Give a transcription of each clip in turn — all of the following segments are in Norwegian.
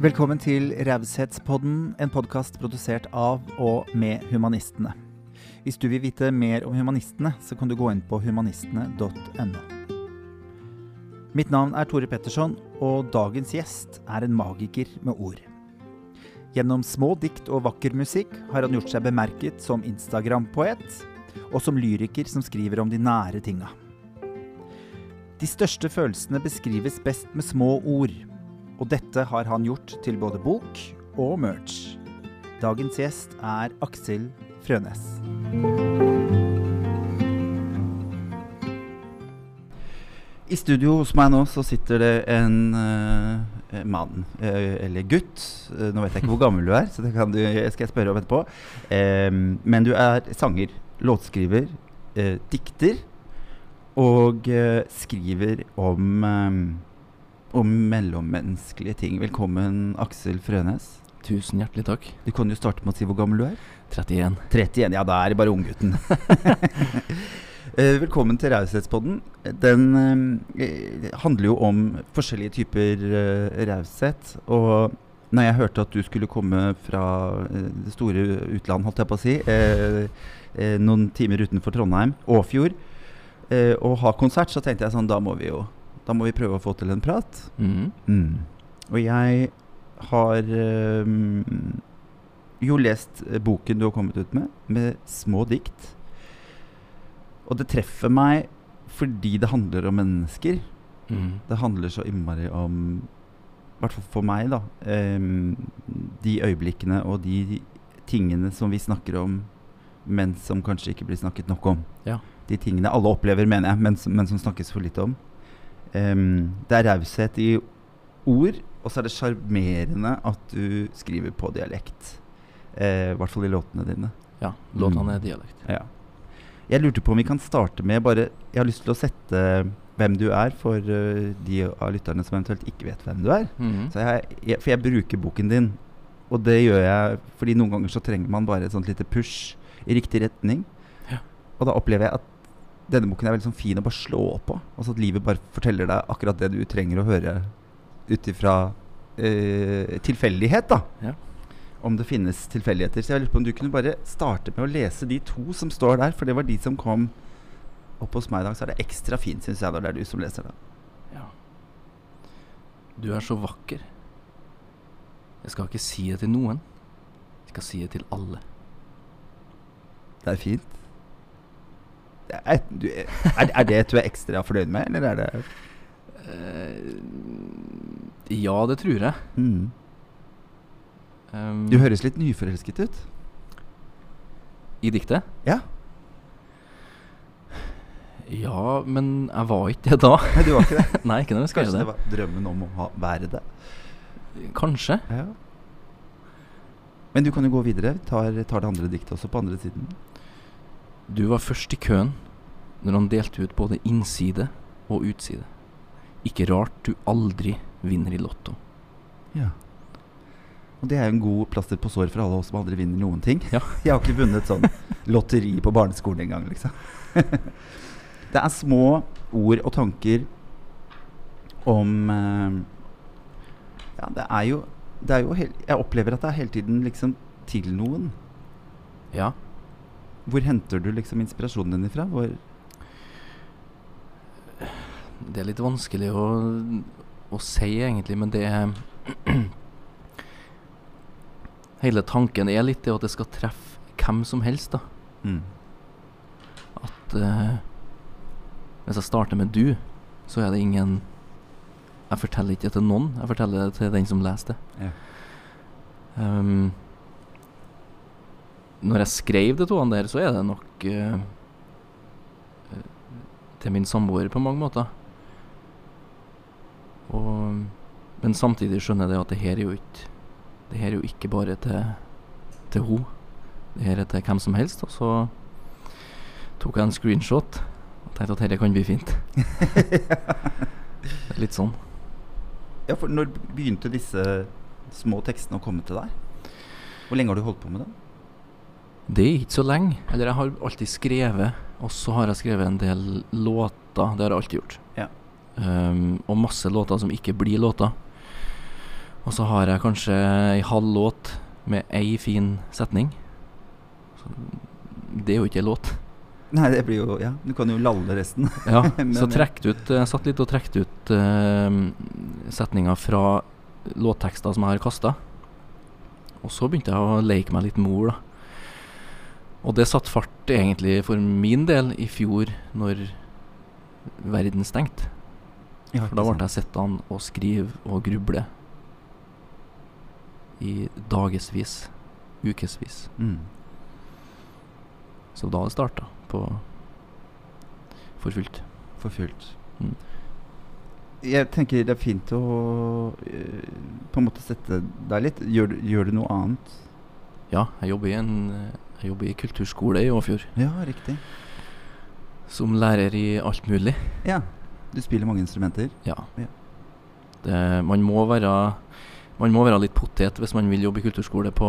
Velkommen til Raushetspodden, en podkast produsert av og med humanistene. Hvis du vil vite mer om humanistene, så kan du gå inn på humanistene.no. Mitt navn er Tore Petterson, og dagens gjest er en magiker med ord. Gjennom små dikt og vakker musikk har han gjort seg bemerket som Instagram-poet, og som lyriker som skriver om de nære tinga. De største følelsene beskrives best med små ord, og dette har han gjort til både bok og merch. Dagens gjest er Aksel Frønes. I studio hos meg nå så sitter det en uh, mann, uh, eller gutt. Uh, nå vet jeg ikke hvor gammel du er, så det du, skal jeg spørre om etterpå. men du er sanger, låtskriver, dikter. Og skriver om, om mellommenneskelige ting. Velkommen, Aksel Frønes. Tusen hjertelig takk. Du kan jo starte med å si hvor gammel du er. 31. 31, Ja, da er det bare unggutten. Eh, velkommen til Raushetspodden. Den eh, handler jo om forskjellige typer eh, raushet. Og når jeg hørte at du skulle komme fra eh, det store utland, holdt jeg på å si, eh, eh, noen timer utenfor Trondheim, Åfjord, eh, og ha konsert, så tenkte jeg sånn Da må vi jo Da må vi prøve å få til en prat. Mm. Mm. Og jeg har eh, jo lest eh, boken du har kommet ut med, med små dikt. Og det treffer meg fordi det handler om mennesker. Mm. Det handler så innmari om I hvert fall for meg, da. Um, de øyeblikkene og de tingene som vi snakker om, men som kanskje ikke blir snakket nok om. Ja. De tingene alle opplever, mener jeg, men, men som snakkes for lite om. Em, det er raushet i ord, og så er det sjarmerende at du skriver på dialekt. I I hvert fall i låtene dine. Ja, låtene Mm. er dialekt. Ja. Jeg lurte på om vi kan starte med bare Jeg har lyst til å sette hvem du er, for uh, de av lytterne som eventuelt ikke vet hvem du er. Mhm. Så jeg, jeg, for jeg bruker boken din, og det gjør jeg fordi noen ganger så trenger man bare et sånt lite push i riktig retning. Ja. Og da opplever jeg at denne boken er veldig sånn fin å bare slå på. Altså at livet bare forteller deg akkurat det du trenger å høre ut ifra eh, tilfeldighet, da. Ja. Om det finnes tilfeldigheter. Så jeg lurer på om du kunne bare starte med å lese de to som står der, for det var de som kom opp hos meg i dag. Så er det ekstra fint, syns jeg, når det er du som leser det. ja. Du er så vakker. Jeg skal ikke si det til noen. Jeg skal si det til alle. Det er fint. Er, er, er det du er ekstra fornøyd med, eller er det Eh, ja, det tror jeg. mm. Um, Du høres litt nyforelsket ut. I diktet? Ja. Ja, men jeg var ikke det da. Nei, du var ikke det. Nei, ikke det, Kanskje det det. var drømmen om å ha, være det. Kanskje. Ja. Men du kan jo gå videre. Vi tar, tar det andre diktet også på andre siden. Du var først i køen når han delte ut både innside og utside. Ikke rart du aldri vinner i Lotto. Ja. Og det er jo en god plaster på sår for alle oss som aldri vinner noen ting. Ja. Jeg har ikke vunnet sånn lotteri på barneskolen engang, liksom. det er små ord og tanker om eh, Ja, det er jo, det er jo Jeg opplever at det er hele tiden liksom til noen. Ja. Hvor henter du liksom inspirasjonen din ifra? Hvor, Det er litt vanskelig å, å si, egentlig, men det er Hele tanken er litt det at det skal treffe hvem som helst, da. mm. At uh, Hvis jeg starter med du, så er det ingen Jeg forteller ikke det til noen, jeg forteller det til den som leser det. Ja. Ehm, når jeg skrev det to han der, så er det nok eh, til min samboer på mange måter. Og, men samtidig skjønner jeg det at det her er jo ikke Det her er jo ikke bare til, til henne. Det her er til hvem som helst. Og så tok jeg en screenshot og tenkte at dette kan bli fint. Litt sånn. ja, for når begynte disse små tekstene å komme til deg? Hvor lenge har du holdt på med det? Det er ikke så lenge. Eller jeg har alltid skrevet, og så har jeg skrevet en del låter. Det har jeg alltid gjort. Ja. Um, og masse låter som ikke blir låter. Og så har jeg kanskje ei halv låt med ei fin setning. Så det er jo ikke ei låt. Nei, det blir jo Ja, du kan jo lalle resten. Ja, så ja. trekk ut Jeg satt litt og trekte ut uh, setninger fra låttekster som jeg har kasta. Og så begynte jeg å leke meg litt mor, da. Og det satte fart egentlig for min del i fjor, når verden stengte. Ja, For da ble jeg sittende og skrive og gruble i dagevis, ukevis. Mm. Så da det starta på for fullt. For fullt. Mm. Jeg tenker det er fint å uh, på en måte sette deg litt. Gjør, gjør du noe annet? Ja, jeg jobber i en Jeg jobber i kulturskole i Åfjord. Ja, riktig. Som lærer i alt mulig. Ja. Du spiller mange instrumenter. Ja. Ja. Det, man må være Man må være litt potet hvis man vil jobbe i kulturskole på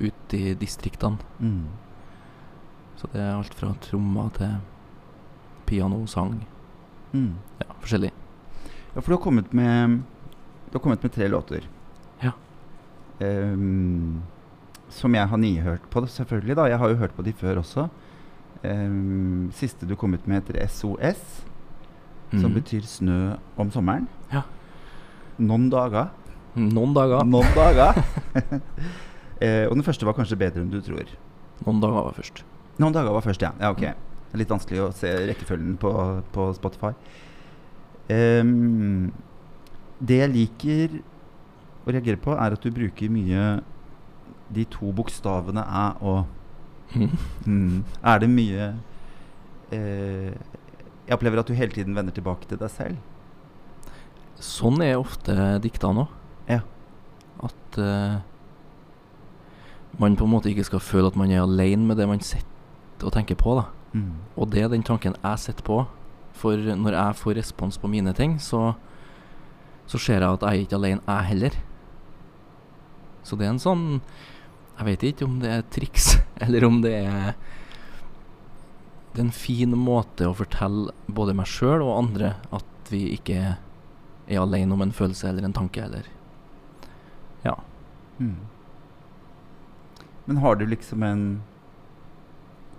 ute i distriktene. Mm. Så det er alt fra trommer til piano, sang. Mm. Ja, forskjellig. Ja, for du har kommet med har kommet med tre låter. Ja. Ehm, som jeg har nyhørt på, selvfølgelig. da Jeg har jo hørt på de før også. Um, siste du kom ut med, heter SOS, som Mm. betyr snø om sommeren. Ja. Noen dager. Noen dager. Noen dager. uh, og den første var kanskje bedre enn du tror. Noen dager var først. Noen dager var først, ja. ja ok. Det er litt vanskelig å se rekkefølgen på, på Spotify. Um, det jeg liker å reagere på, er at du bruker mye de to bokstavene æ og Mm. mm. Er det mye eh, Jeg opplever at du hele tiden vender tilbake til deg selv. Sånn er ofte dikta nå. Ja. At eh, man på en måte ikke skal føle at man er alene med det man sitter og tenker på. da Mm. Og det er den tanken jeg sitter på. For når jeg får respons på mine ting, så, så ser jeg at jeg er ikke alene, jeg heller. Så det er en sånn Jeg vet ikke om det er triks, eller om det er Det er en fin måte å fortelle både meg sjøl og andre at vi ikke er alene om en følelse eller en tanke, eller Ja. Mm. Men har du liksom en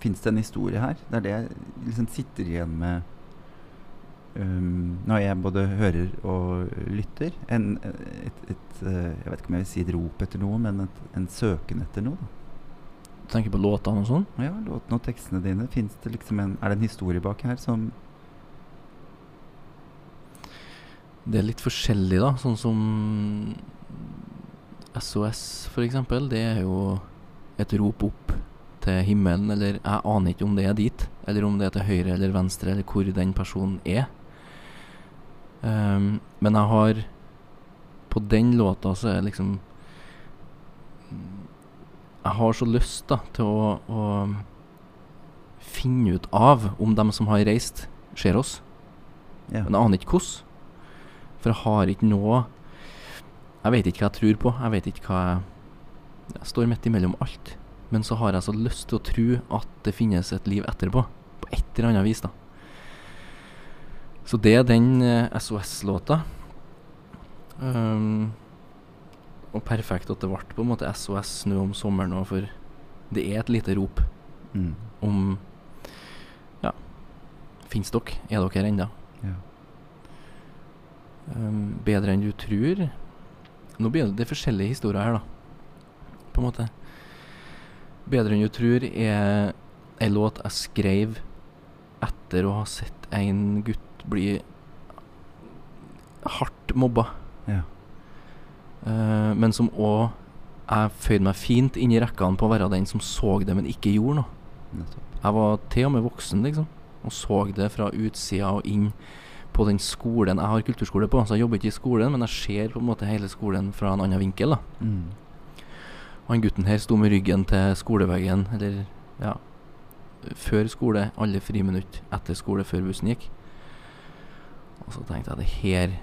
Fins det en historie her? Det er det jeg liksom sitter igjen med um, når jeg både hører og lytter. En, et, et, eh, jeg vet ikke om jeg vil si et rop etter noe, men et, en søken etter noe. Da. Du tenker på låtene og sånn? Ja, låtene og tekstene dine. Det liksom en, er det en historie bak her som Det er litt forskjellig, da. Sånn som SOS, eksempel. Det er jo et rop opp til himmelen, eller jeg aner ikke om det er dit. Eller om det er til høyre eller venstre, eller hvor den personen er. Ehm, men jeg har På den låta så er liksom Jeg har så lyst da til å, å finne ut av om dem som har reist, ser oss. ja. Men jeg aner ikke hvordan. For jeg har ikke noe Jeg vet ikke hva jeg tror på. Jeg vet ikke hva jeg Jeg står midt imellom alt. Men så har jeg så lyst til å tro at det finnes et liv etterpå. På et eller annet vis, da. Så det er den eh, SOS-låta. Um, og perfekt at det ble på en måte SOS nå om sommeren òg, for det er et lite rop Mm. om Ja, fins dere? Er dere her ennå? ja. Um, bedre enn du tror. Nå blir det, det forskjellige historier her, da. På en måte. Bedre enn du tror er ei låt jeg skrev etter å ha sett en gutt bli hardt mobba. ja. Uh, men som òg jeg føyde meg fint inn i rekkene på å være den som så det, men ikke gjorde noe. Nettopp. Jeg var til og med voksen, liksom, og så det fra utsida og inn på den skolen jeg har kulturskole på. Så jeg jobber ikke i skolen, men jeg ser på en måte hele skolen fra en annen vinkel. da. Mm. Og han gutten her sto med ryggen til skoleveggen, eller ja Før skole, alle friminutt etter skole, før bussen gikk. Og så tenkte jeg det her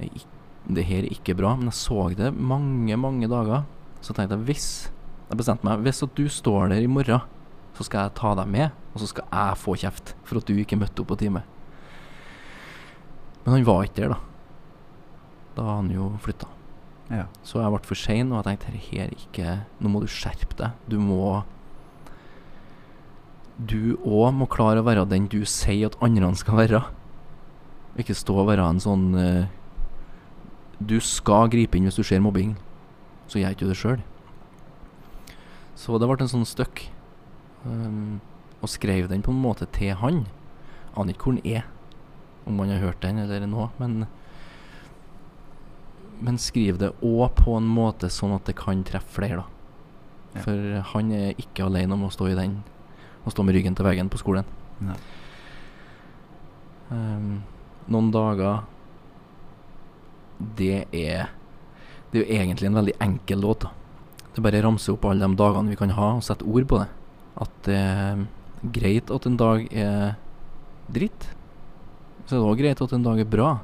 er det her er ikke bra. Men jeg så det mange, mange dager. Så tenkte jeg hvis Jeg bestemte meg Hvis at du står der i morgen, så skal jeg ta deg med, og så skal jeg få kjeft for at du ikke møtte opp på time. Men han var ikke der, da. Da har han jo flytta. Ja. Så jeg ble for sein, og jeg tenkte "Dette her ikke Nå må du skjerpe deg. Du må Du òg må klare å være den du sier at andre skal være. Ikke stå og være en sånn uh, Du skal gripe inn hvis du ser mobbing. Så gjør ikke du det sjøl. Så det ble en sånn støkk. Um, og skrev den på en måte til han. Aner ikke hvor den er, om han har hørt den eller noe, men Men skriv det òg på en måte sånn at det kan treffe flere, da. Ja. For han er ikke alene om å stå i den Å stå med ryggen til veggen på skolen. Nei. Um, noen dager Det er Det er jo egentlig en veldig enkel låt. da Det bare ramser opp alle de dagene vi kan ha, og sette ord på det. At det er greit at en dag er dritt. Så det er det òg greit at en dag er bra.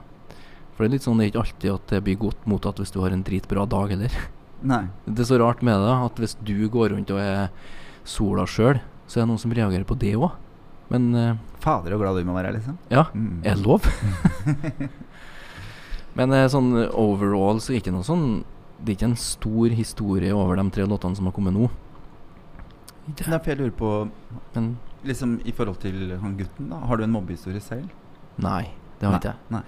For det er litt sånn, det er ikke alltid at det blir godt mottatt hvis du har en dritbra dag heller. Nei. Det er så rart med det, at hvis du går rundt og er sola sjøl, så er det noen som reagerer på det òg. Men uh, Fader, så glad du må være, liksom. ja, Mm. er det lov? Men uh, sånn overall så er det ikke noe sånn Det er ikke en stor historie over de tre låtene som har kommet nå. Ikke. Nei, for jeg lurer på Men Liksom i forhold til han gutten, da. Har du en mobbehistorie selv? nei, det har Nei, ikke jeg.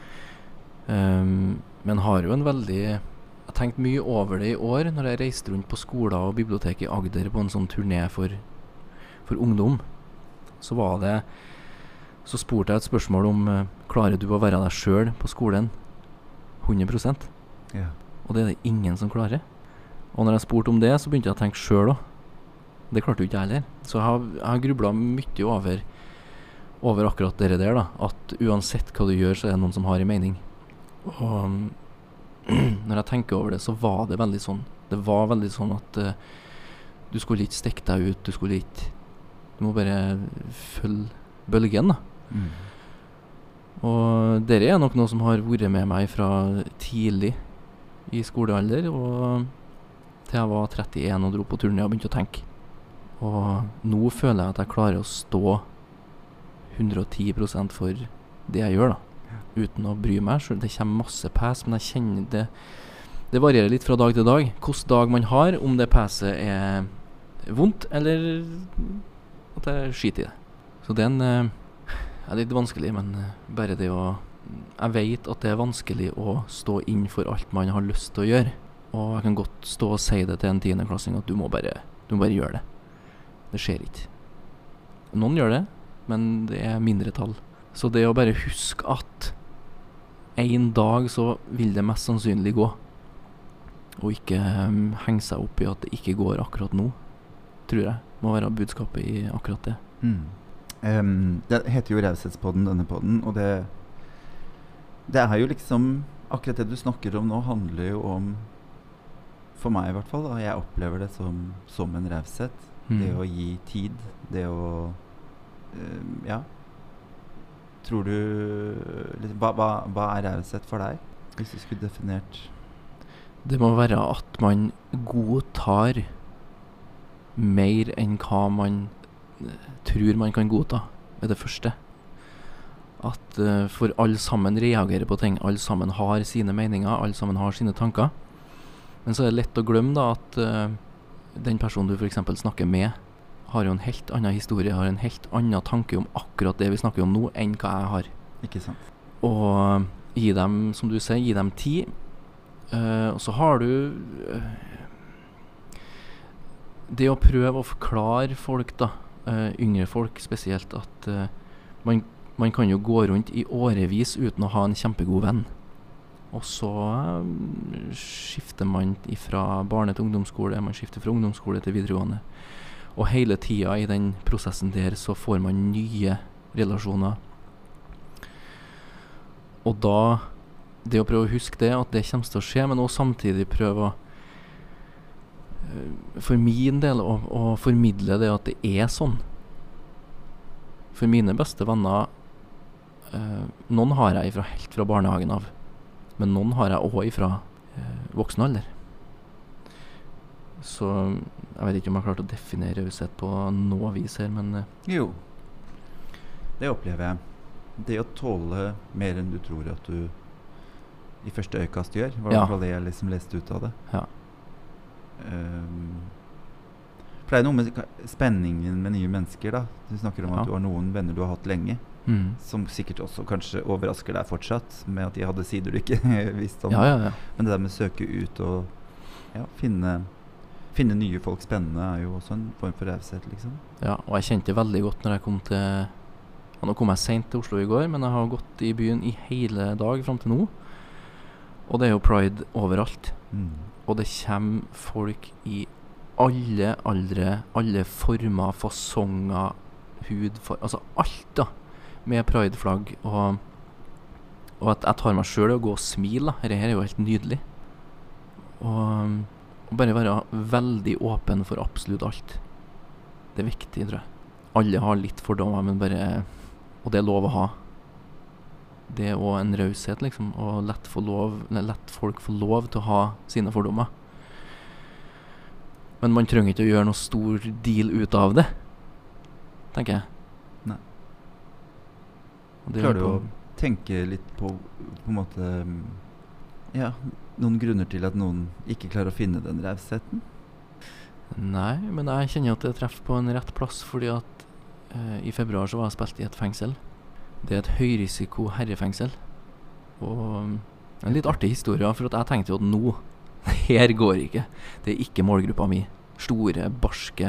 Ehm, men har jo en veldig Jeg har tenkt mye over det i år når jeg reiste rundt på skoler og bibliotek i Agder på en sånn turné for, for ungdom. Så var det Så spurte jeg et spørsmål om eh, Klarer du å være deg sjøl på skolen 100 Ja. Og det er det ingen som klarer. Og når jeg spurte om det, så begynte jeg å tenke sjøl òg. Det klarte jo ikke jeg heller. Så jeg har, jeg har grubla mye over, over akkurat det der, da. At uansett hva du gjør, så er det noen som har en mening. Og når jeg tenker over det, så var det veldig sånn. Det var veldig sånn at uh, du skulle ikke stikke deg ut. Du skulle ikke Du må bare følge bølgen, da. Mm. Og dere er nok noe som har vært med meg fra tidlig i skolealder, og til jeg var 31 og dro på turné og begynte å tenke. Og nå føler jeg at jeg klarer å stå 110% for det jeg gjør, da. Uten å bry meg sjøl. Det kommer masse pes, men jeg kjenner det Det varierer litt fra dag til dag. Hvilken dag man har, om det peset er vondt, eller at jeg skiter i det. Så det er en eh, det er litt vanskelig, men eh, bare det å Jeg vet at det er vanskelig å stå inn for alt man har lyst til å gjøre. Og jeg kan godt stå og si det til en tiendeklassing at du må bare, du må bare gjøre det. Det skjer ikke. Noen gjør det, men det er mindretall. Så det å bare huske at en dag så vil det mest sannsynlig gå, og ikke um, henge seg opp i at det ikke går akkurat nå, tror jeg må være budskapet i akkurat det. Mm. Um, det heter jo Raushetspodden, denne podden, og det Det er jo liksom Akkurat det du snakker om nå, handler jo om For meg i hvert fall, da. Jeg opplever det som, som en raushet. Det Mm. å gi tid. Det å um, Ja. Tror du liksom, hva, hva, hva er raushet for deg? Hvis du skulle definert Det må være at man godtar mer enn hva man eh, tror man kan godta, er det første. At uh, for alle sammen reagerer på ting. Alle sammen har sine meninger, alle sammen har sine tanker. Men så er det lett å glemme da at uh, den personen du f.eks. snakker med, har jo en helt annen historie, har en helt annen tanke om akkurat det vi snakker om nå, enn hva jeg har. Ikke sant? Og gi dem, som du sier, gi dem tid. Og så har du Det å prøve å forklare folk, da, uh, yngre folk spesielt, at uh, man, man kan jo gå rundt i årevis uten å ha en kjempegod venn. Og så uh, skifter man fra barne til ungdomsskole, man skifter fra ungdomsskole til videregående. Og hele tida i den prosessen der så får man nye relasjoner. Og da Det å prøve å huske det, at det kommer til å skje, men også samtidig prøve å For min del å, å formidle det at det er sånn. For mine beste venner eh, Noen har jeg ifra, helt fra barnehagen av. Men noen har jeg òg ifra eh, voksen alder. Så jeg vet ikke om jeg har klart å definere raushet på noe vis her, men eh, Jo. Det opplever jeg. Det å tåle mer enn du tror at du i første øyekast gjør. Var Ja. det ja. det jeg liksom leste ut av det. Ja. Ehm, for det er noe med spenningen med nye mennesker, da. Du snakker om Ja. at du har noen venner du har hatt lenge, Mm. som sikkert også kanskje overrasker deg fortsatt, med at de hadde sider du ikke visste om. Ja, ja, ja. Men det der med å søke ut og ja, finne, finne nye folk spennende, er jo også en form for raushet, liksom. Ja, og jeg kjente veldig godt når jeg kom til ja, Nå kom jeg seint til Oslo i går, men jeg har gått i byen i hele dag fram til nå. Og det er jo pride overalt. Mm. Og det kommer folk i alle aldre, alle former, fasonger, hudfar... Altså alt, da. Med prideflagg. Og, og at jeg tar meg sjøl i å gå og smile. Dette er jo helt nydelig. Og, og bare være veldig åpen for absolutt alt. Det er viktig, tror jeg. Alle har litt fordommer, men bare Og det er lov å ha. Det er òg en raushet, liksom. Å lett, få lov, lett folk få lov til å ha sine fordommer. Men man trenger ikke å gjøre noe stor deal ut av det, tenker jeg. Nei. Klarer er du å tenke litt på på en måte Ja, noen grunner til at noen ikke klarer å finne den rausheten? Nei, men jeg kjenner at det treffer på en rett plass, fordi at eh, i februar så var jeg spilt i et fengsel. Det er et høyrisiko herrefengsel. Og mm, en litt artig historie, for jeg tenkte jo at nå Her går ikke. Det er ikke målgruppa mi. Store, barske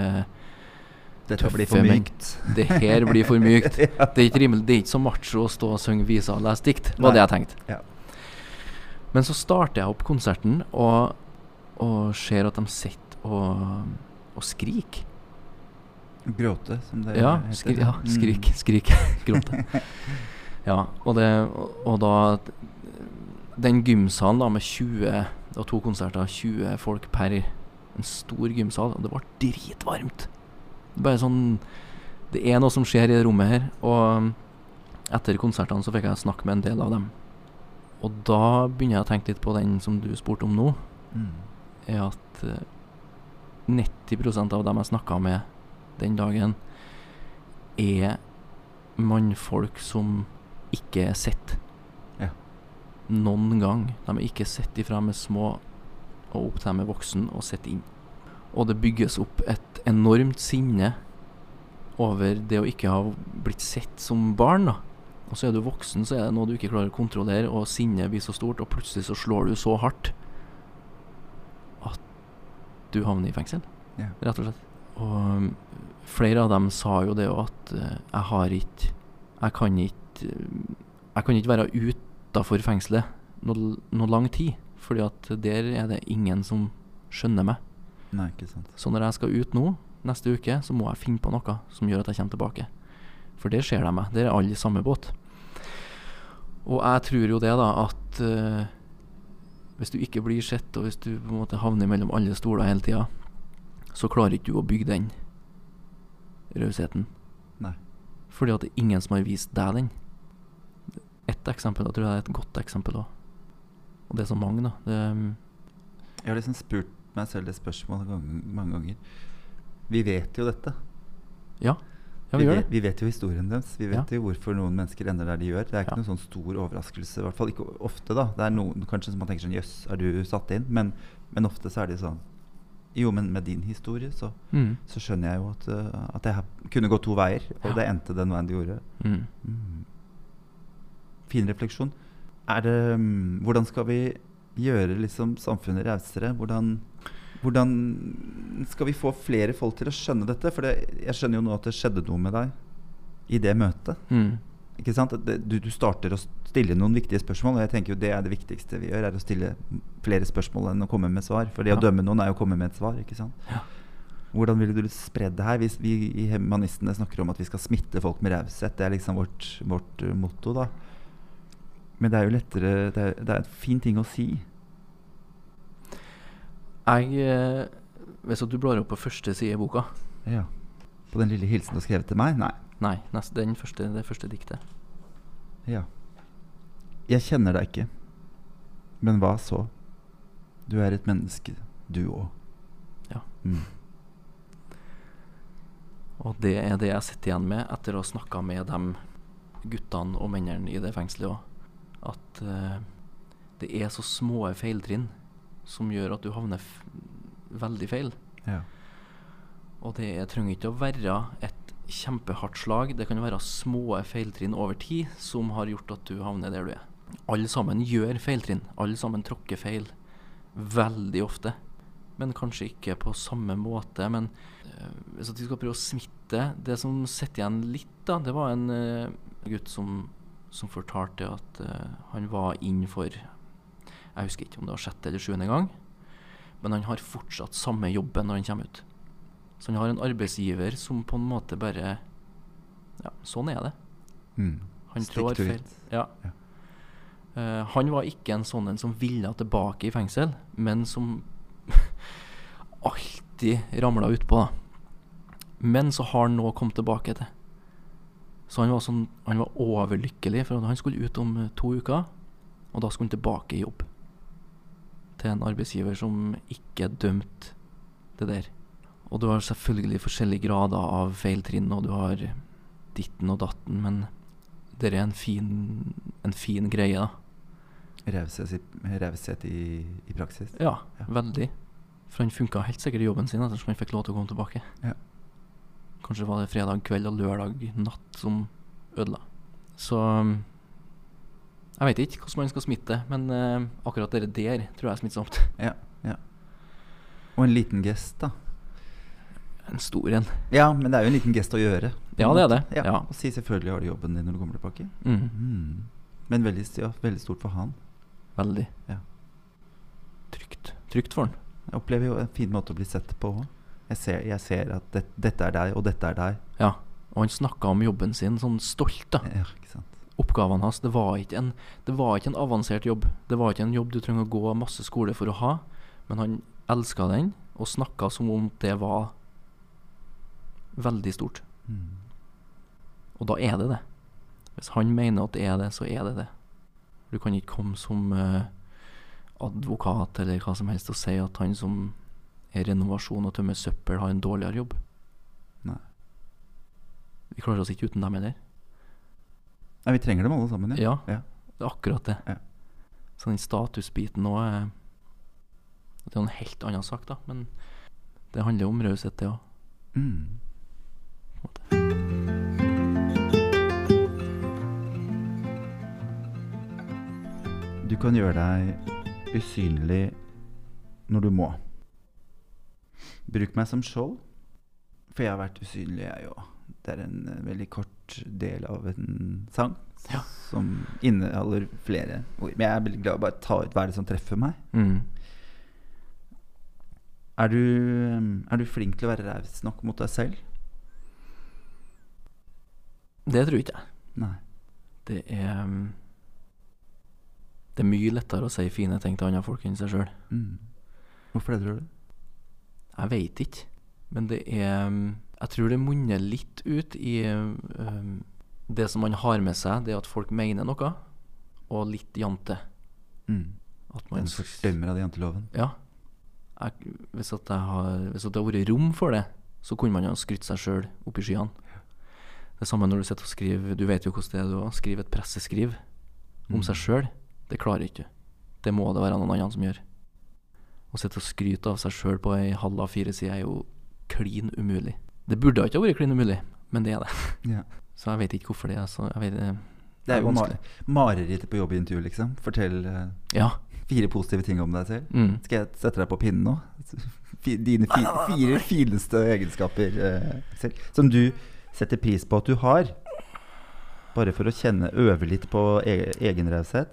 Dette blir for mykt. Det her blir for mykt. Det er ikke rimelig, det er ikke så macho å stå og synge viser og lese dikt, var Nei. det jeg tenkte. Ja. Men så starter jeg opp konserten og, og ser at de sitter og, og skriker. Gråte, som det Ja, heter. skri, ja, Mm. skrik, skrik, gråte. Ja, og, det, og, og da Den gymsalen da med 20 Det var to konserter, 20 folk per En stor gymsal, og det var dritvarmt. Bare sånn Det er noe som skjer i det rommet her, og etter konsertene så fikk jeg snakke med en del av dem. Og da begynner jeg å tenke litt på den som du spurte om nå, Mm. er at eh, 90% av dem jeg snakka med den dagen, er mannfolk som ikke er sett. Ja. Noen gang. De er ikke sett ifra de er små og opp til de er voksen og sett inn. Og det bygges opp et enormt sinne over det å ikke ha blitt sett som barn. da. Og så er du voksen, så er det noe du ikke klarer å kontrollere, og sinnet blir så stort, og plutselig så slår du så hardt at du havner i fengsel, Ja. rett og slett. Og flere av dem sa jo det jo at eh, jeg har ikke Jeg kan ikke eh, Jeg kan ikke være utafor fengselet noe, noe lang tid, fordi at der er det ingen som skjønner meg. Nei, ikke sant. Så når jeg skal ut nå, neste uke, så må jeg finne på noe som gjør at jeg kommer tilbake. For der ser de meg. Der er alle i samme båt. Og jeg tror jo det, da, at uh, hvis du ikke blir sett, og hvis du på en måte havner mellom alle stoler hele tida, så klarer ikke du å bygge den rausheten. Fordi at det er ingen som har vist deg den. Ett eksempel, da tror jeg det er et godt eksempel òg. Og det er så mange, da. Det, mm, Jeg har liksom spurt meg selv det spørsmålet mange ganger. Vi vet jo dette. ja, ja, vi, vi gjør vet, det. vi vet jo historien deres. Vi vet Ja. jo hvorfor noen mennesker ender der de gjør. Det er ikke Ja. noen sånn stor overraskelse. I hvert fall ikke ofte, da. Det er noen kanskje som man tenker sånn Jøss, er du satt inn? Men, men ofte så er det sånn Jo, men med din historie så, Mm. så skjønner jeg jo at, uh, at det kunne gå to veier, og Ja. det endte den veien det gjorde. Mm. Mm. Fin refleksjon. Er det mm, Hvordan skal vi gjøre liksom samfunnet rausere? Hvordan, hvordan skal vi få flere folk til å skjønne dette? For det, jeg skjønner jo nå at det skjedde noe med deg i det møtet. Mm. Ikke sant? Du, du starter å stille noen viktige spørsmål, og jeg tenker jo det er det viktigste vi gjør, er å stille flere spørsmål enn å komme med svar. For det å dømme noen er jo å komme med et svar, ikke sant? Ja. Hvordan ville du spredd det her? Hvis vi i Humanistene snakker om at vi skal smitte folk med raushet. Det er liksom vårt, vårt eh, motto, da. Men det er jo lettere Det er, det er en fin ting å si. Jeg eh, Hvis du blar opp på første side i boka Ja. På den lille hilsen du har skrevet til meg? Nei. Nei, nest, den første, det første diktet. Ja. Jeg kjenner deg ikke. Men hva så? Du er et menneske, du òg. Ja. Mm. Og det er det jeg sitter igjen med etter å ha snakka med de guttene og mennene i det fengselet òg. At uh, det er så små feiltrinn som gjør at du havner veldig feil. Ja. Og det er- trenger ikke å være et kjempehardt slag. Det kan være små feiltrinn over tid som har gjort at du havner der du er. Alle sammen gjør feiltrinn. Alle sammen tråkker feil. Veldig ofte. Men kanskje ikke på samme måte. Men eh, hvis vi skal prøve å smitte Det som sitter igjen litt, da, det var en uh, gutt som, som fortalte at uh, han var inn for Jeg husker ikke om det var sjette eller sjuende gang. Men han har fortsatt samme jobben når han kommer ut. Så han har en arbeidsgiver som på en måte bare Ja, sånn er det. Mm. Han Stick trår feil. Ja. Ja. Eh, han var ikke en sånn en som ville tilbake i fengsel, men som alltid ramla utpå. da. Men så har han nå kommet tilbake til. Så han var, sånn, han var overlykkelig, for han skulle ut om eh, to uker. Og da skulle han tilbake i jobb. Til en arbeidsgiver som ikke dømte det der. Og du har selvfølgelig forskjellige grader av feiltrinn, og du har ditten og datten, men det er en fin, en fin greie, da. Raushet i, raushet i, i praksis. Ja, Ja. veldig. For han funka helt sikkert i jobben sin ettersom han fikk lov til å komme tilbake. Ja. Kanskje var det fredag kveld og lørdag natt som ødela. Så um, jeg vet ikke hvordan man skal smitte, men uh, akkurat det der tror jeg er smittsomt. Ja, ja. Og en liten gest, da. En stor en. Ja, men det er jo en liten gest å gjøre. Ja, det er det. Ja. Ja. Og si selvfølgelig har du jobben din når du kommer tilbake. Mm. Mm. Men veldig, ja, veldig stort for han. Veldig. Ja. Trygt. Trygt for han. Jeg opplever jo en fin måte å bli sett på òg. Jeg, ser- jeg ser at det, dette er deg, og dette er deg. Ja. Og han snakka om jobben sin sånn stolt, da. Ja, ikke sant. oppgavene hans. Det var, ikke en, det var ikke en avansert jobb. Det var ikke en jobb du trenger å gå masse skole for å ha. Men han elska den, og snakka som om det var veldig stort. Mm. Og da er det det. Hvis han mener at det er det, så er det det. Du kan ikke komme som eh, advokat eller hva som helst og si at han som er renovasjon og tømmer søppel, har en dårligere jobb. Nei. Vi klarer oss ikke uten dem heller. Nei, vi trenger dem alle sammen, ja. Ja, Ja. det er akkurat det. Ja. Så den statusbiten òg er Det er en helt annen sak, da. Men det handler jo om raushet, det òg. Mm. Du kan gjøre deg usynlig når du må. Bruk meg som skjold, for jeg har vært usynlig, jeg òg. Det er en eh, veldig kort del av en sang Ja. som inneholder flere ord. Men jeg er veldig glad i å bare ta ut hva er det som treffer meg. Mm. Er du, er du flink til å være raus nok mot deg selv? Det tror ikke jeg. Nei. Det er mm, Det er mye lettere å si fine ting til andre folk enn seg sjøl. Mm. Hvorfor det, tror du? Jeg veit ikke. Men det er mm, Jeg tror det munner litt ut i um, det som man har med seg, det at folk mener noe, og litt jante. Mm. At man En fordømmer av janteloven. Ja. Jeg, hvis, at har, hvis at det har vært rom for det, så kunne man ha skrytt seg sjøl opp i skyene. Det samme når du sitter og skriver Du vet jo hvordan det er å skrive et presseskriv om Mm. seg sjøl. Det klarer ikke du. Det må det være noen annen som gjør. Å sitte og skryte av seg sjøl på ei halv av fire sider er jo klin umulig. Det burde ikke ha vært klin umulig, men det er det. Ja. Så jeg vet ikke hvorfor det er så jeg vet, det, Det er jo mar marerittet på jobbintervju, liksom. Fortell uh, Ja. fire positive ting om deg selv. Mm. Skal jeg sette deg på pinnen nå? Dine fi fire fineste egenskaper uh, selv. Som du setter pris på at du har. Bare for å kjenne Øve litt på e egen raushet.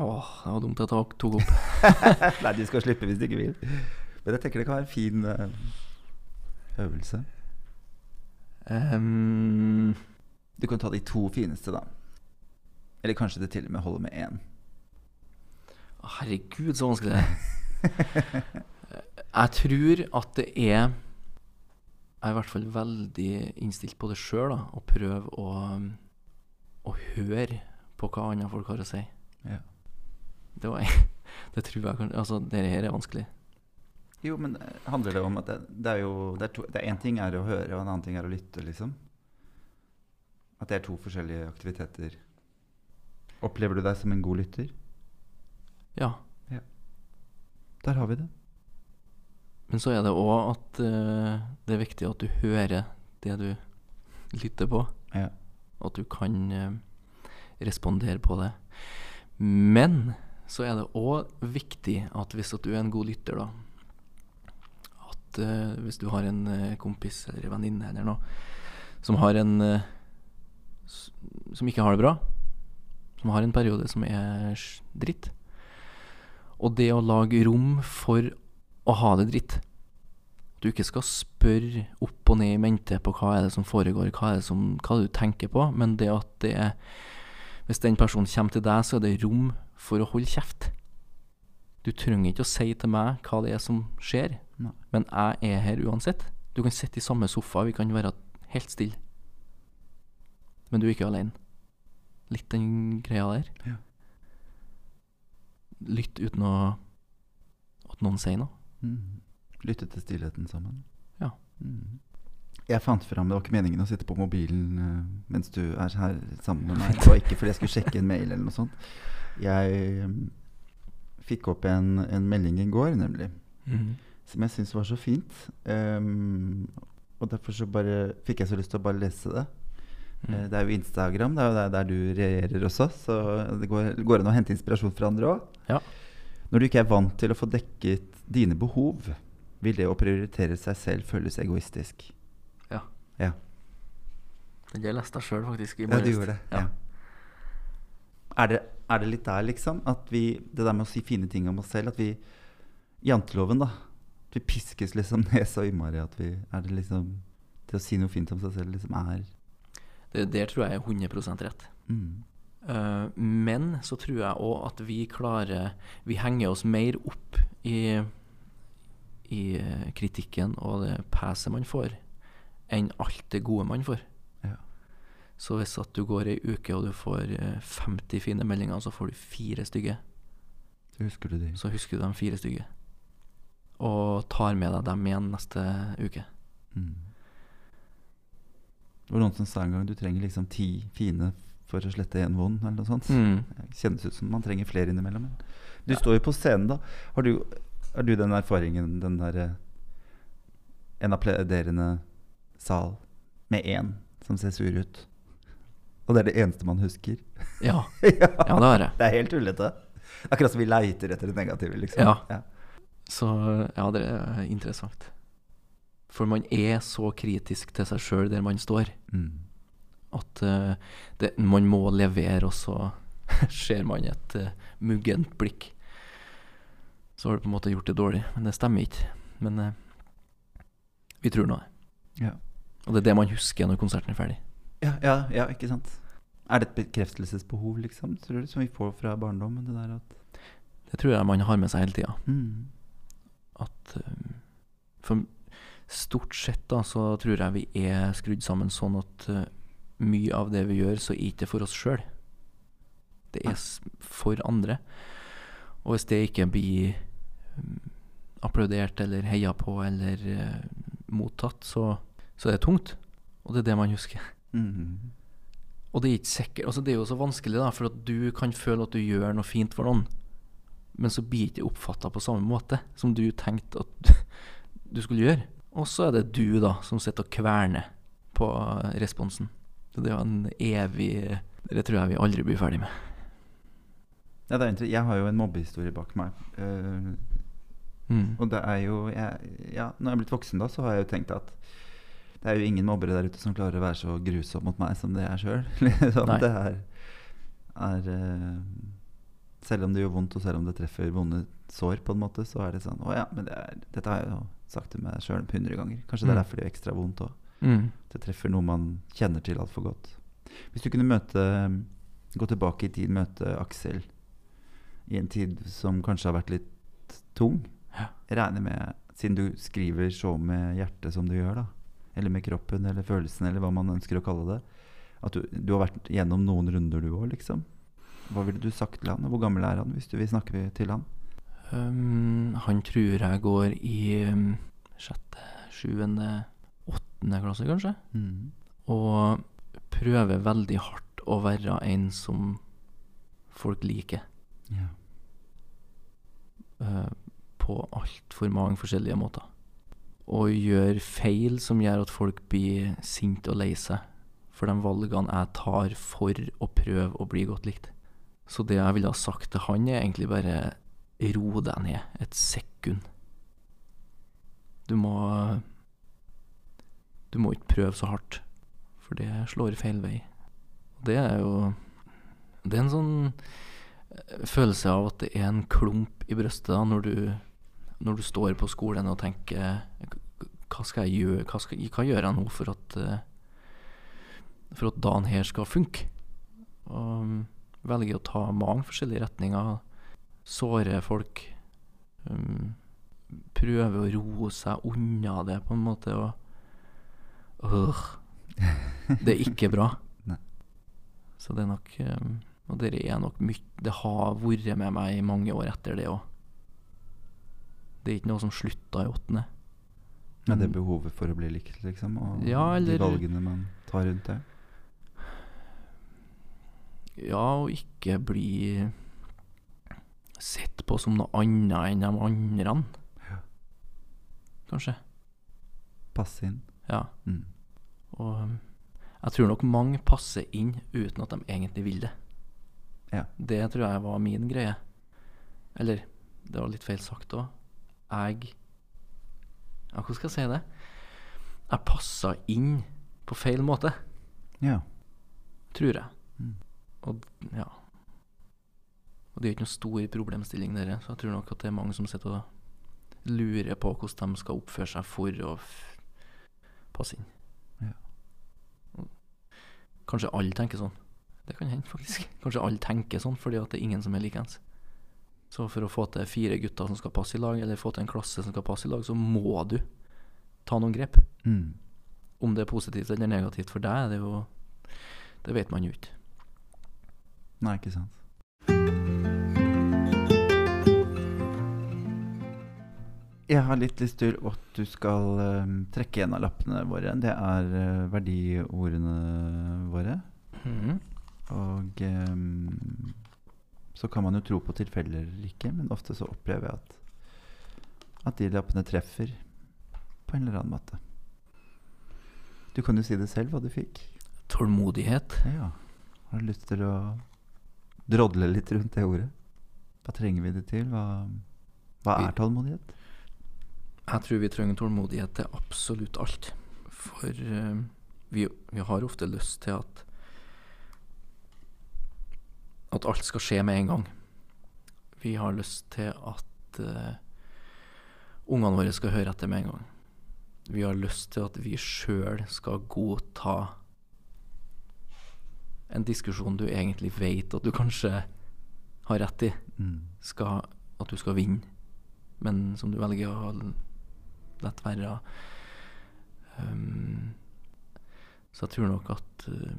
Åh, det var dumt at jeg tok opp. Nei, du skal slippe hvis du ikke vil. Men jeg tenker det kan være en fin uh, øvelse. Um, Du kan ta de to fineste, da. Eller kanskje det til og med holder med én. Herregud, så vanskelig det er. Jeg tror at det er Jeg er i hvert fall veldig innstilt på det sjøl, å prøve å, å høre på hva andre folk har å si. Ja. Det, var, det tror jeg kanskje Altså, det her er vanskelig. Jo, men eh, handler det om at det, det er jo Det er to- det er én ting er å høre, og en annen ting er å lytte, liksom? At det er to forskjellige aktiviteter. Opplever du deg som en god lytter? Ja. Der har vi det. Men så er det òg at uh, det er viktig at du hører det du lytter på. Ja. At du kan uh, respondere på det. Men så er det òg viktig at hvis at du er en god lytter, da At uh, hvis du har en uh, kompis eller en venninne eller noe som har en uh, Som ikke har det bra, som har en periode som er dritt, og det å lage rom for å ha det dritt du ikke skal spørre opp og ned i mente på hva er det som foregår, hva er det som, hva du tenker på, men det at det er Hvis den personen kommer til deg, så er det rom for å holde kjeft. Du trenger ikke å si til meg hva det er som skjer, Nei. men jeg er her uansett. Du kan sitte i samme sofa, vi kan være helt stille. Men du er ikke alene. Litt den greia der. Ja. Lytt uten å at noen sier noe. Mm. Lytte til stillheten sammen. Ja. Mm. Jeg fant fram, Det var ikke meningen å sitte på mobilen eh, mens du er her sammen med meg. Det var ikke fordi jeg skulle sjekke en mail eller noe sånt. Jeg mm, fikk opp en, en melding i går, nemlig, som jeg syntes var så fint. Um, og derfor så bare fikk jeg så lyst til å bare lese det. Mm. Det er jo Instagram, det er jo der, der du regjerer også, så det går, går an å hente inspirasjon fra andre òg. Ja. Når du ikke er vant til å få dekket dine behov, vil det å prioritere seg selv føles egoistisk. Ja. Ja, jeg leste sjøl, faktisk. I ja du gjorde det. Ja. Ja. Er, det, er det litt der, liksom? At vi, det der med å si fine ting om oss selv, at vi Janteloven, da. At vi piskes liksom ned så innmari at vi Er det liksom Det å si noe fint om seg selv liksom er Det der tror jeg er 100 rett. mm. Uh, men så tror jeg òg at vi klarer Vi henger oss mer opp i, i kritikken og det peset man får, enn alt det gode man får. Ja. Så hvis at du går ei uke og du får eh, 50 fine meldinger, så får du fire stygge. Så husker du de. Så husker du de fire stygge. Og tar med deg dem igjen neste uke. Mm. Det var noen som sa en gang du trenger liksom ti fine for å slette en vond, eller noe sånt. Mm. Det Kjennes ut som man trenger flere innimellom. Du Du står jo på scenen, da. Har du, har du den erfaringen, den derre En applauderende sal med én som ser sur ut, og det er det eneste man husker? Ja. ja, ja, det er det. Det er helt tullete. Akkurat som vi leiter etter det negative, liksom. Ja. Så ja, det er interessant. For man er så kritisk til seg sjøl der man står, Mm. at uh, det, man må levere, og så ser man et uh, muggent blikk. Så har du på en måte gjort det dårlig. Men det stemmer ikke. Men uh, vi tror nå det. Ja. Og det er det man husker når konserten er ferdig. Ja, ja, ja, ikke sant. Er det et bekreftelsesbehov, liksom, tror du, som vi får fra barndommen? Det der at Det tror jeg man har med seg hele tida. mm. At eh, For stort sett da så tror jeg vi er skrudd sammen sånn at eh, mye av det vi gjør, så er ikke for oss sjøl. Det er for andre. Og hvis det ikke blir mm, applaudert eller heia på eller eh, mottatt, så, så er det tungt. Og det er det man husker. Mm. Og det er ikke sikkert altså Det er jo så vanskelig, da, for at du kan føle at du gjør noe fint for noen, men så blir det ikke oppfatta på samme måte som du tenkte at du skulle gjøre. Og så er det du, da, som sitter og kverner på responsen. Så det er jo en evig Det tror jeg vi aldri blir ferdig med. Ja, det jeg har jo en mobbehistorie bak meg. Uh, Mm. og det er jo jeg, ja, Når jeg er blitt voksen, da, så har jeg jo tenkt at det er jo ingen mobbere der ute som klarer å være så grusom mot meg som det er sjøl. liksom, det er, er eh, Selv om det gjør vondt, og selv om det treffer vonde sår, på en måte, så er det sånn Å ja, men det er, dette har jeg jo sagt til meg sjøl hundre ganger. Kanskje det er Mm. derfor det gjør ekstra vondt òg. Mm. Det treffer noe man kjenner til altfor godt. Hvis du kunne møte gå tilbake i tid, møte Aksel i en tid som kanskje har vært litt tung. Jeg regner med, siden du skriver så med hjertet som du gjør, da, eller med kroppen eller følelsen, eller hva man ønsker å kalle det, at du, du har vært gjennom noen runder, du òg, liksom. Hva ville du sagt til han? Hvor gammel er han, hvis du vil snakke til han? Um, han tror jeg går i um, sjette, sjuende, åttende klasse, kanskje. Og prøver veldig hardt å være en som folk liker. Ja. Uh, på altfor mange forskjellige måter. Og gjør feil som gjør at folk blir sinte og lei seg for de valgene jeg tar for å prøve å bli godt likt. Så det jeg ville ha sagt til han, er egentlig bare ro deg ned et sekund. Du må Du må ikke prøve så hardt, for det slår feil vei. Det er jo Det er en sånn eh, følelse av at det er en klump i brøstet da, når du, når du står på skolen og tenker Hva skal jeg gjøre, hva, skal, hva gjør jeg nå for at eh, for at dagen her skal funke? Og mm, velger å ta mange forskjellige retninger. Såre folk. Um, prøve å roe seg unna det, på en måte. Og øh, Det er ikke bra. Så det er nok um, Og det er nok mye Det har vært med meg i mange år etter det òg. Det er ikke noe som slutta i åttende. Men det behovet for å bli likt, liksom? Og Ja, eller- de valgene man tar rundt det? Ja, og ikke bli sett på som noe annet enn de andre. Ja. Kanskje. Passe inn? Ja. Mm. Og um, jeg tror nok mange passer inn uten at de egentlig vil det. Ja. Det tror jeg var min greie. Eller, det var litt feil sagt òg. Jeg Ja, hvordan skal jeg si det? Jeg passa inn på feil måte, Ja. tror jeg. Mm. Og ja. Og det er ikke noe stor problemstilling, dere. Så jeg tror nok at det er mange som sitter og lurer på hvordan de skal oppføre seg for å passe inn. Ja. Kanskje alle tenker sånn. Det kan hende, faktisk. Kanskje alle tenker sånn fordi at det er ingen som er likeens. Så for å få til fire gutter som skal passe i lag, eller få til en klasse som skal passe i lag, så må du ta noen grep. Mm. Om det er positivt eller negativt for deg, er det jo Det vet man jo ikke. Nei, ikke sant. Jeg har litt lyst til at du skal eh, trekke en av lappene våre. Det er uh, verdiordene våre. Mhm. Og eh, så kan man jo tro på tilfeller eller ikke, men ofte så opplever jeg at, at de lappene treffer på en eller annen måte. Du kan jo si det selv hva du fikk. Tålmodighet. Ja. Har du lyst til å drodle litt rundt det ordet? Hva trenger vi det til? Hva, hva er tålmodighet? Jeg tror vi trenger tålmodighet til absolutt alt. For uh, vi, vi har ofte lyst til at at alt skal skje med en gang. Vi har lyst til at uh, ungene våre skal høre etter med en gang. Vi har lyst til at vi sjøl skal godta en diskusjon du egentlig vet at du kanskje har rett i, Mm. skal, at du skal vinne, men som du velger å la være. Um, så jeg tror nok at uh,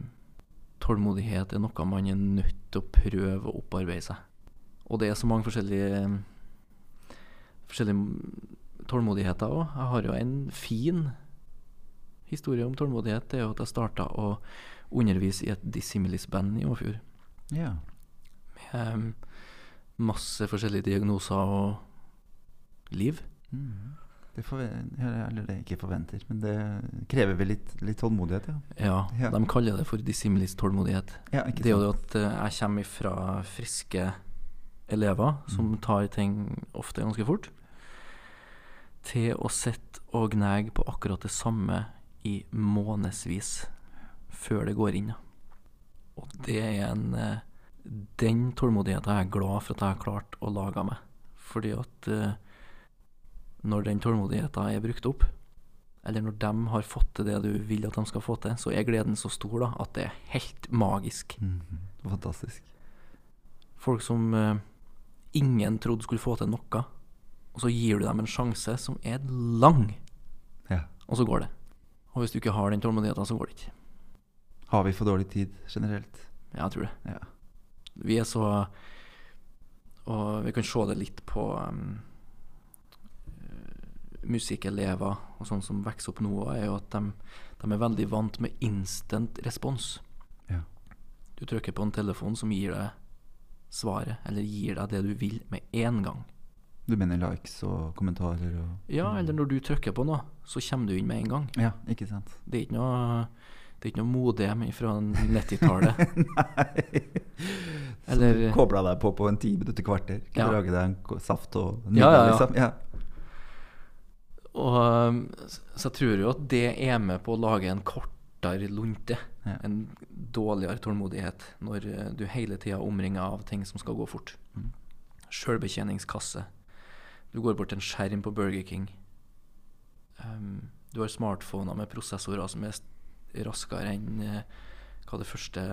tålmodighet er noe man er nødt til å prøve å opparbeide seg. Og det er så mange forskjellige forskjellige tålmodigheter òg. Jeg har jo en fin historie om tålmodighet. Det er jo at jeg starta å undervise i et dissimilis-band i Åfjord. Ja. Med um, masse forskjellige diagnoser og liv. Mm. Det eller det ikke forventer, men det krever vel litt, litt tålmodighet, ja. Ja, Ja. de kaller det for dissimilis tålmodighet. ja Det er jo at eh, jeg kommer fra friske elever som Mm. tar ting ofte ganske fort, til å sitte og gnage på akkurat det samme i månedsvis før det går inn. Og det er en eh, Den tålmodigheten er jeg glad for at jeg har klart å lage meg. Fordi at eh, når den tålmodigheten er brukt opp, eller når de har fått til det du vil at de skal få til, så er gleden så stor da at det er helt magisk. Mhm. Fantastisk. Folk som uh, ingen trodde skulle få til noe, og så gir du dem en sjanse som er lang, Ja. og så går det. Og hvis du ikke har den tålmodigheten, så går det ikke. Har vi for dårlig tid generelt? Ja, jeg tror det. Ja. Vi er så Og vi kan se det litt på um, musikkelever og sånn som vokser opp nå, er jo at de, de er veldig vant med instant respons. Ja. Du trykker på en telefon som gir deg svaret, eller gir deg det du vil med en gang. Du mener likes og kommentarer og Ja, eller når du trykker på noe, så kommer du inn med en gang. Ja, ikke sant. Det er ikke noe det er ikke noe modem fra 90-tallet. Nei. Eller- kobla deg på på en ti minutter, kvarter. Kunne Ja. lage deg en saft og Ja, ja, ja. liksom. Ja. Og um, Så jeg tror jo at det er med på å lage en kortere lunte. Ja. En dårligere tålmodighet når eh, du hele tida omringer av ting som skal gå fort. Mm. Sjølbetjeningskasse. Du går bort til en skjerm på Burger King. Um, du har smartphoner med prosessorer som er raskere enn uh, hva det første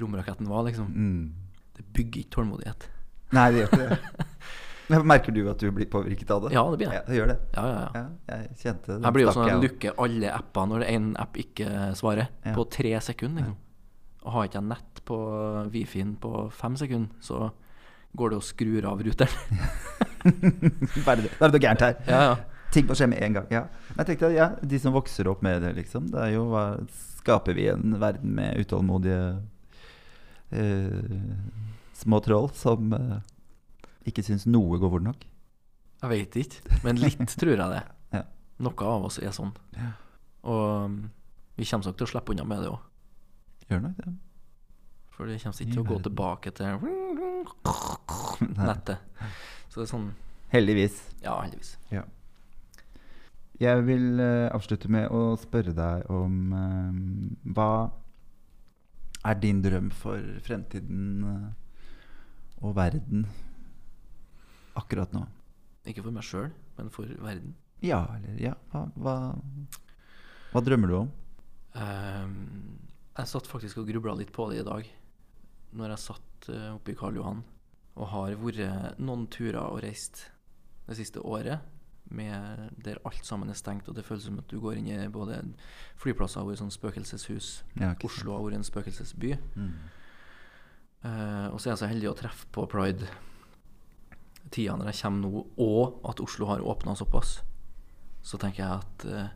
romraketten var, liksom. Mm. Det bygger ikke tålmodighet. Nei, det gjør ikke det. Men Merker du at du blir påvirket av det? Ja, det blir Ja, jeg. det gjør det. Ja, ja, ja. Ja, jeg kjente det. Jeg blir jo sånn at jeg lukker alle apper når en app ikke svarer, Ja. på tre sekunder. Liksom. Og har ikke jeg nett på Wi-Fi-en på fem sekunder, så går det og skrur av ruteren. da er det, noe gærent her? ja, ja. Ting må skje med en gang. Ja. Jeg tenkte, ja, De som vokser opp med det, liksom. Det er jo hva Skaper vi en verden med utålmodige uh, små troll som eh, ikke syns noe går fort nok? Jeg veit ikke, men litt tror jeg det. Ja. Noe av oss er sånn. Ja. Og um, vi kommer nok til å slippe unna med det òg. Gjør nok det. For det kommer ikke til å gå tilbake til nettet. Så det er sånn Heldigvis. Ja, heldigvis. Jeg vil uh, avslutte med å spørre deg om uh, hva er din drøm for fremtiden uh, og verden akkurat nå? Ikke for meg sjøl, men for verden. Ja, eller ja. Hva, hva, hva drømmer du om? Um, jeg satt faktisk og grubla litt på det i dag. Når jeg satt uh, oppe i Karl Johan og har vært noen turer og reist det siste året med der alt sammen er stengt, og det føles som at du går inn i både flyplasser og i sånn spøkelseshus. Ja. Oslo har vært en spøkelsesby. Mm. Uh, og så er jeg så heldig å treffe på pride jeg kommer nå, og at Oslo har åpna såpass. Så tenker jeg at eh,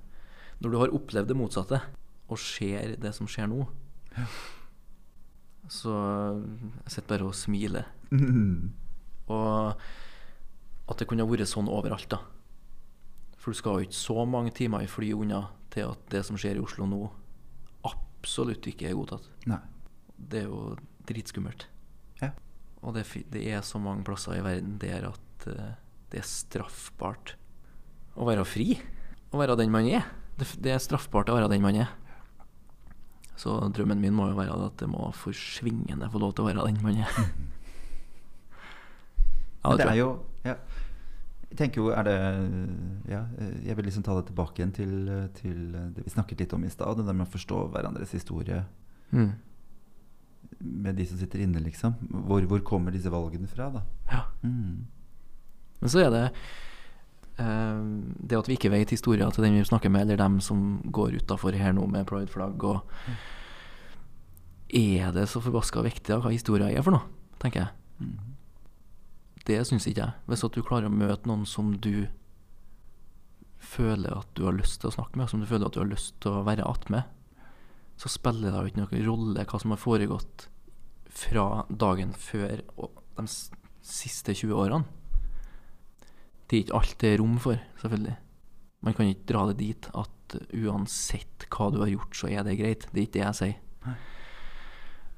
når du har opplevd det motsatte, og ser det som skjer nå, så jeg sitter bare og smiler. Mm. Og at det kunne vært sånn overalt, da. For du skal jo ikke så mange timer i fly unna til at det som skjer i Oslo nå, absolutt ikke er godtatt. Nei. Det er jo dritskummelt. Ja. Og det, det er så mange plasser i verden der at eh, det er straffbart å være fri. Å være den man er. Det, det er straffbart å være den man er. Så drømmen min må jo være at det må forsvingende få lov til å være den man er. Ja, det det er jo ja. Jeg tenker jo, er det Ja, jeg vil liksom ta det tilbake igjen til, til det vi snakket litt om i stad. Det der med å forstå hverandres historie Mm. Med de som sitter inne, liksom. Hvor, hvor kommer disse valgene fra, da? Ja. Mm. Men så er det eh, det at vi ikke vet historia til den vi snakker med, eller dem som går utafor her nå med pride-flagg og Er det så forbaska viktig da, hva historia er for noe, tenker jeg. Mm. Det syns ikke jeg. Hvis at du klarer å møte noen som du føler at du har lyst til å snakke med, som du føler at du har lyst til å være attmed, så spiller det jo ikke noen rolle hva som har foregått fra dagen før og de siste 20 årene. Det er ikke alt det er rom for, selvfølgelig. Man kan ikke dra det dit at uansett hva du har gjort, så er det greit. Det er ikke det jeg sier. Nei.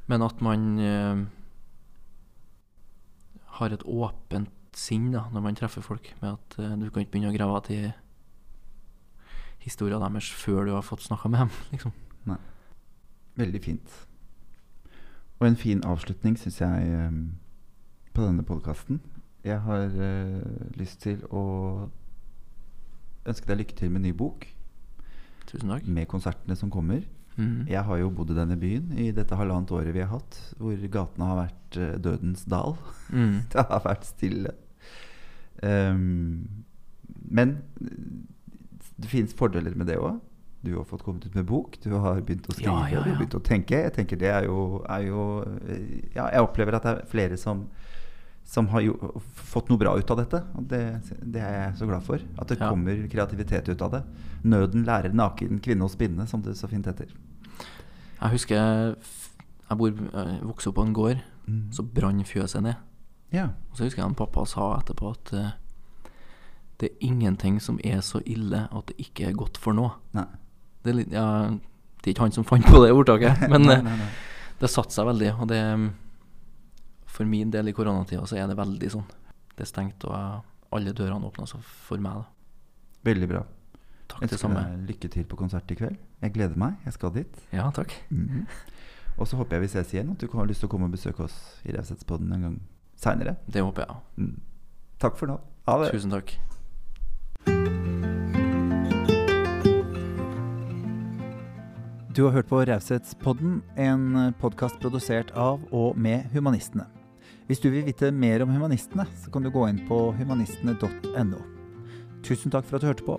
Men at man uh, har et åpent sinn da, når man treffer folk, med at uh, du kan ikke begynne å grave til historien deres før du har fått snakka med dem. liksom. Veldig fint. Og en fin avslutning, syns jeg, eh, på denne podkasten. Jeg har uh, lyst til å ønske deg lykke til med ny bok, Tusen takk. med konsertene som kommer. Mhm. Jeg har jo bodd i denne byen i dette halvannet året vi har hatt, hvor gatene har vært uh, dødens dal. Mm. Det har vært stille. Um, men det fins fordeler med det òg. Du har fått kommet ut med bok, du har begynt å skrive, Ja, ja, du har begynt å tenke. Jeg tenker det er jo, er jo eh, Ja, jeg opplever at det er flere som som har jo, fått noe bra ut av dette. Og det, det er jeg så glad for. At det Ja. kommer kreativitet ut av det. 'Nøden lærer naken kvinne å spinne', som det så fint heter. Jeg husker jeg bor, jeg vokste opp på en gård, så brant fjøset ned. Ja. Og så husker jeg at pappa sa etterpå at eh, Det er ingenting som er så ille at det ikke er godt for noe. Nei. Det er, litt, ja, det er ikke han som fant på det ordtaket, men nei, eh, nei, nei. det satte seg veldig. Og det For min del i koronatida så er det veldig sånn. Det er stengt, og alle dørene åpna seg for meg. da. Veldig bra. Takk Ønsker deg lykke til på konsert i kveld. Jeg gleder meg. Jeg skal dit. Ja, takk. Mhm. Og så håper jeg vi ses igjen, at du har lyst til å komme og besøke oss i Raushetspodden en gang seinere. Det håper jeg. Mm. Takk for nå. Ha det. Tusen takk. Du har hørt på Raushetspodden, en podkast produsert av og med Humanistene. Hvis du vil vite mer om Humanistene, så kan du gå inn på humanistene.no. Tusen takk for at du hørte på.